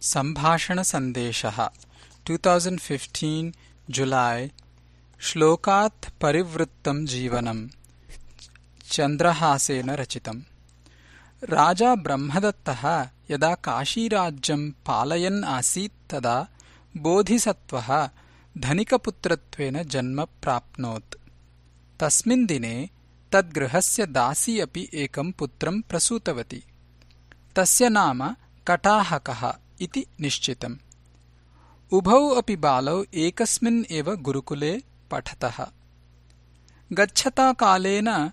सम्भाषणसन्देशः। Two thousand fifteen July श्लोकात् परिवृत्तं जीवनम्। चन्द्रहासेन रचितम्। राजा ब्रह्मदत्तः यदा काशीराज्यं पालयन् आसीत् तदा बोधिसत्त्वः धनिकपुत्रत्वेन जन्म प्राप्नोत्। तस्मिन् दिने तद्गृहस्य दासी अपि एकं पुत्रं प्रसूतवती। तस्य नाम कटाहकः इति निश्चितम्। उभौ अपि बालौ एकस्मिन् एव गुरुकुले पठतः। गच्छता कालेन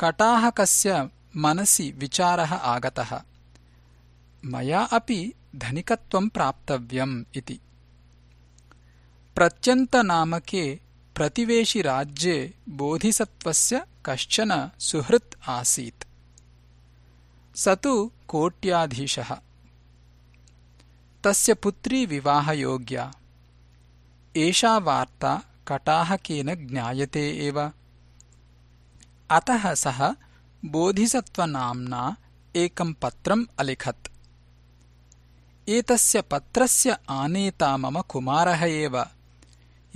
कटाहकस्य मनसि विचारः आगतः। मया अपि धनिकत्वं प्राप्तव्यम् इति। प्रत्यन्तनामके प्रतिवेशिराज्ये बोधिसत्त्वस्य कश्चन सुहृत् आसीत्। स तु कोट्याधीशः तस्य पुत्री विवाहयोग्या। एषा वार्ता कटाहकेन ज्ञायते एव। अतः सः बोधिसत्त्वनाम्ना एकं पत्रम् अलिखत्। एतस्य पत्रस्य आनेता मम कुमारः एव।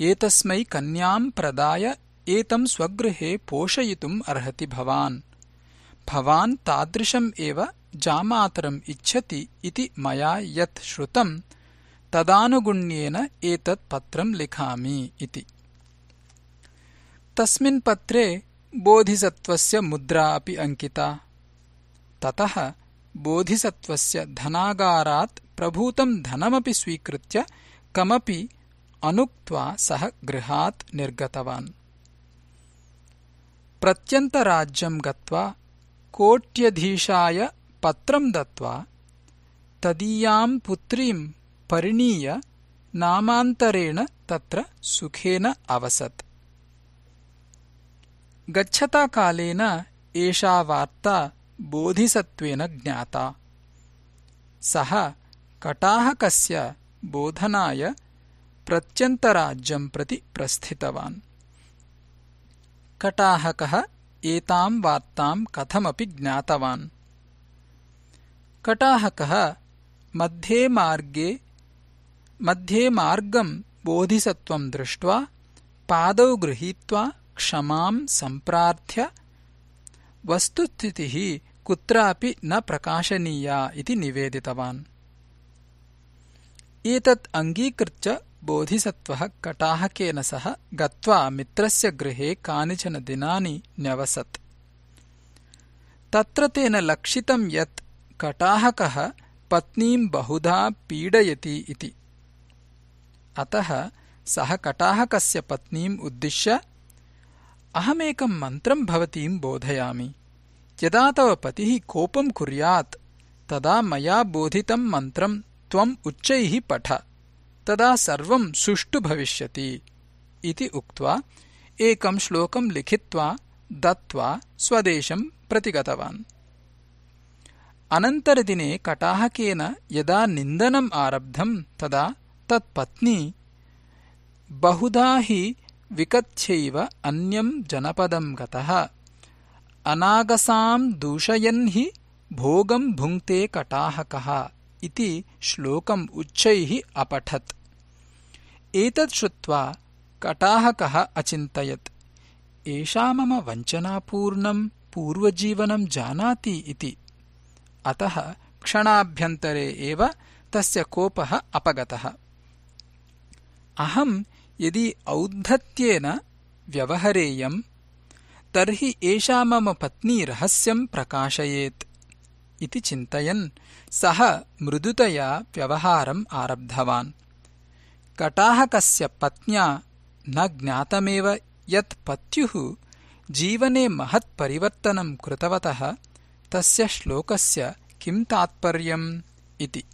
एतस्मै कन्यां प्रदाय एतं स्वगृहे पोषयितुम् अर्हति भवान् भवान् तादृशम् एव जामातरम् इच्छति इति मया यत् श्रुतम् तदानुगुण्येन एतत् पत्रम् लिखामि इति। तस्मिन् पत्रे बोधिसत्त्वस्य मुद्रा अपि अङ्किता। ततः बोधिसत्त्वस्य धनागारात् प्रभूतम् धनमपि स्वीकृत्य कमपि अनुक्त्वा सः गृहात् निर्गतवान्। प्रत्यन्तराज्यम् गत्वा कोट्यधीशाय पत्रं दत्त्वा तदीयाम् पुत्रीम् परिणीय नामान्तरेण तत्र सुखेन अवसत्। गच्छताकालेन एषा वार्ता बोधिसत्त्वेन ज्ञाता। सः कटाहकस्य बोधनाय प्रत्यन्तराज्यम् प्रति प्रस्थितवान्। कटाहकः एताम् वार्ताम् कथमपि ज्ञातवान्। कटाहकः मध्ये मार्गे मध्ये मार्गम् बोधिसत्त्वम् दृष्ट्वा पादौ गृहीत्वा क्षमाम् सम्प्रार्थ्य वस्तुस्थितिः कुत्रापि न प्रकाशनीया इति निवेदितवान्। एतत् अङ्गीकृत्य बोधिसत्त्वः कटाहकेन सह गत्वा मित्रस्य गृहे कानिचन दिनानि न्यवसत्। तत्र तेन लक्षितम् यत् कटाहकः पत्नीम् बहुधा पीडयति इति। अतः सः कटाहकस्य पत्नीम् उद्दिश्य अहमेकम् मन्त्रम् भवतीम् बोधयामि। यदा तव पतिः कोपम् कुर्यात् तदा मया बोधितम् मन्त्रम् त्वम् उच्चैः पठ तदा सर्वम् सुष्ठु भविष्यति इति उक्त्वा एकम् श्लोकम् लिखित्वा दत्त्वा स्वदेशम् प्रतिगतवान्। अनन्तरदिने कटाहकेन यदा निन्दनम् आरब्धम् तदा तत्पत्नी बहुधा हि विकथ्यैव अन्यम् जनपदम् गतः। अनागसाम् दूषयन् हि भोगम् भुङ्क्ते कटाहकः इति श्लोकम् उच्चैः अपठत्। एतत् श्रुत्वा कटाहकः अचिन्तयत्। एषा मम वञ्चनापूर्णम् पूर्वजीवनम् जानाति इति। अतः क्षणाभ्यन्तरे एव तस्य कोपः अपगतः। अहम् यदि औद्धत्येन व्यवहरेयम् तर्हि एषा मम पत्नी रहस्यम् प्रकाशयेत् इति चिन्तयन् सः मृदुतया व्यवहारम् आरब्धवान्। कटाहकस्य पत्न्या न ज्ञातमेव यत् पत्युः जीवने महत्परिवर्तनम् कृतवतः तस्य श्लोकस्य किम् तात्पर्यम् इति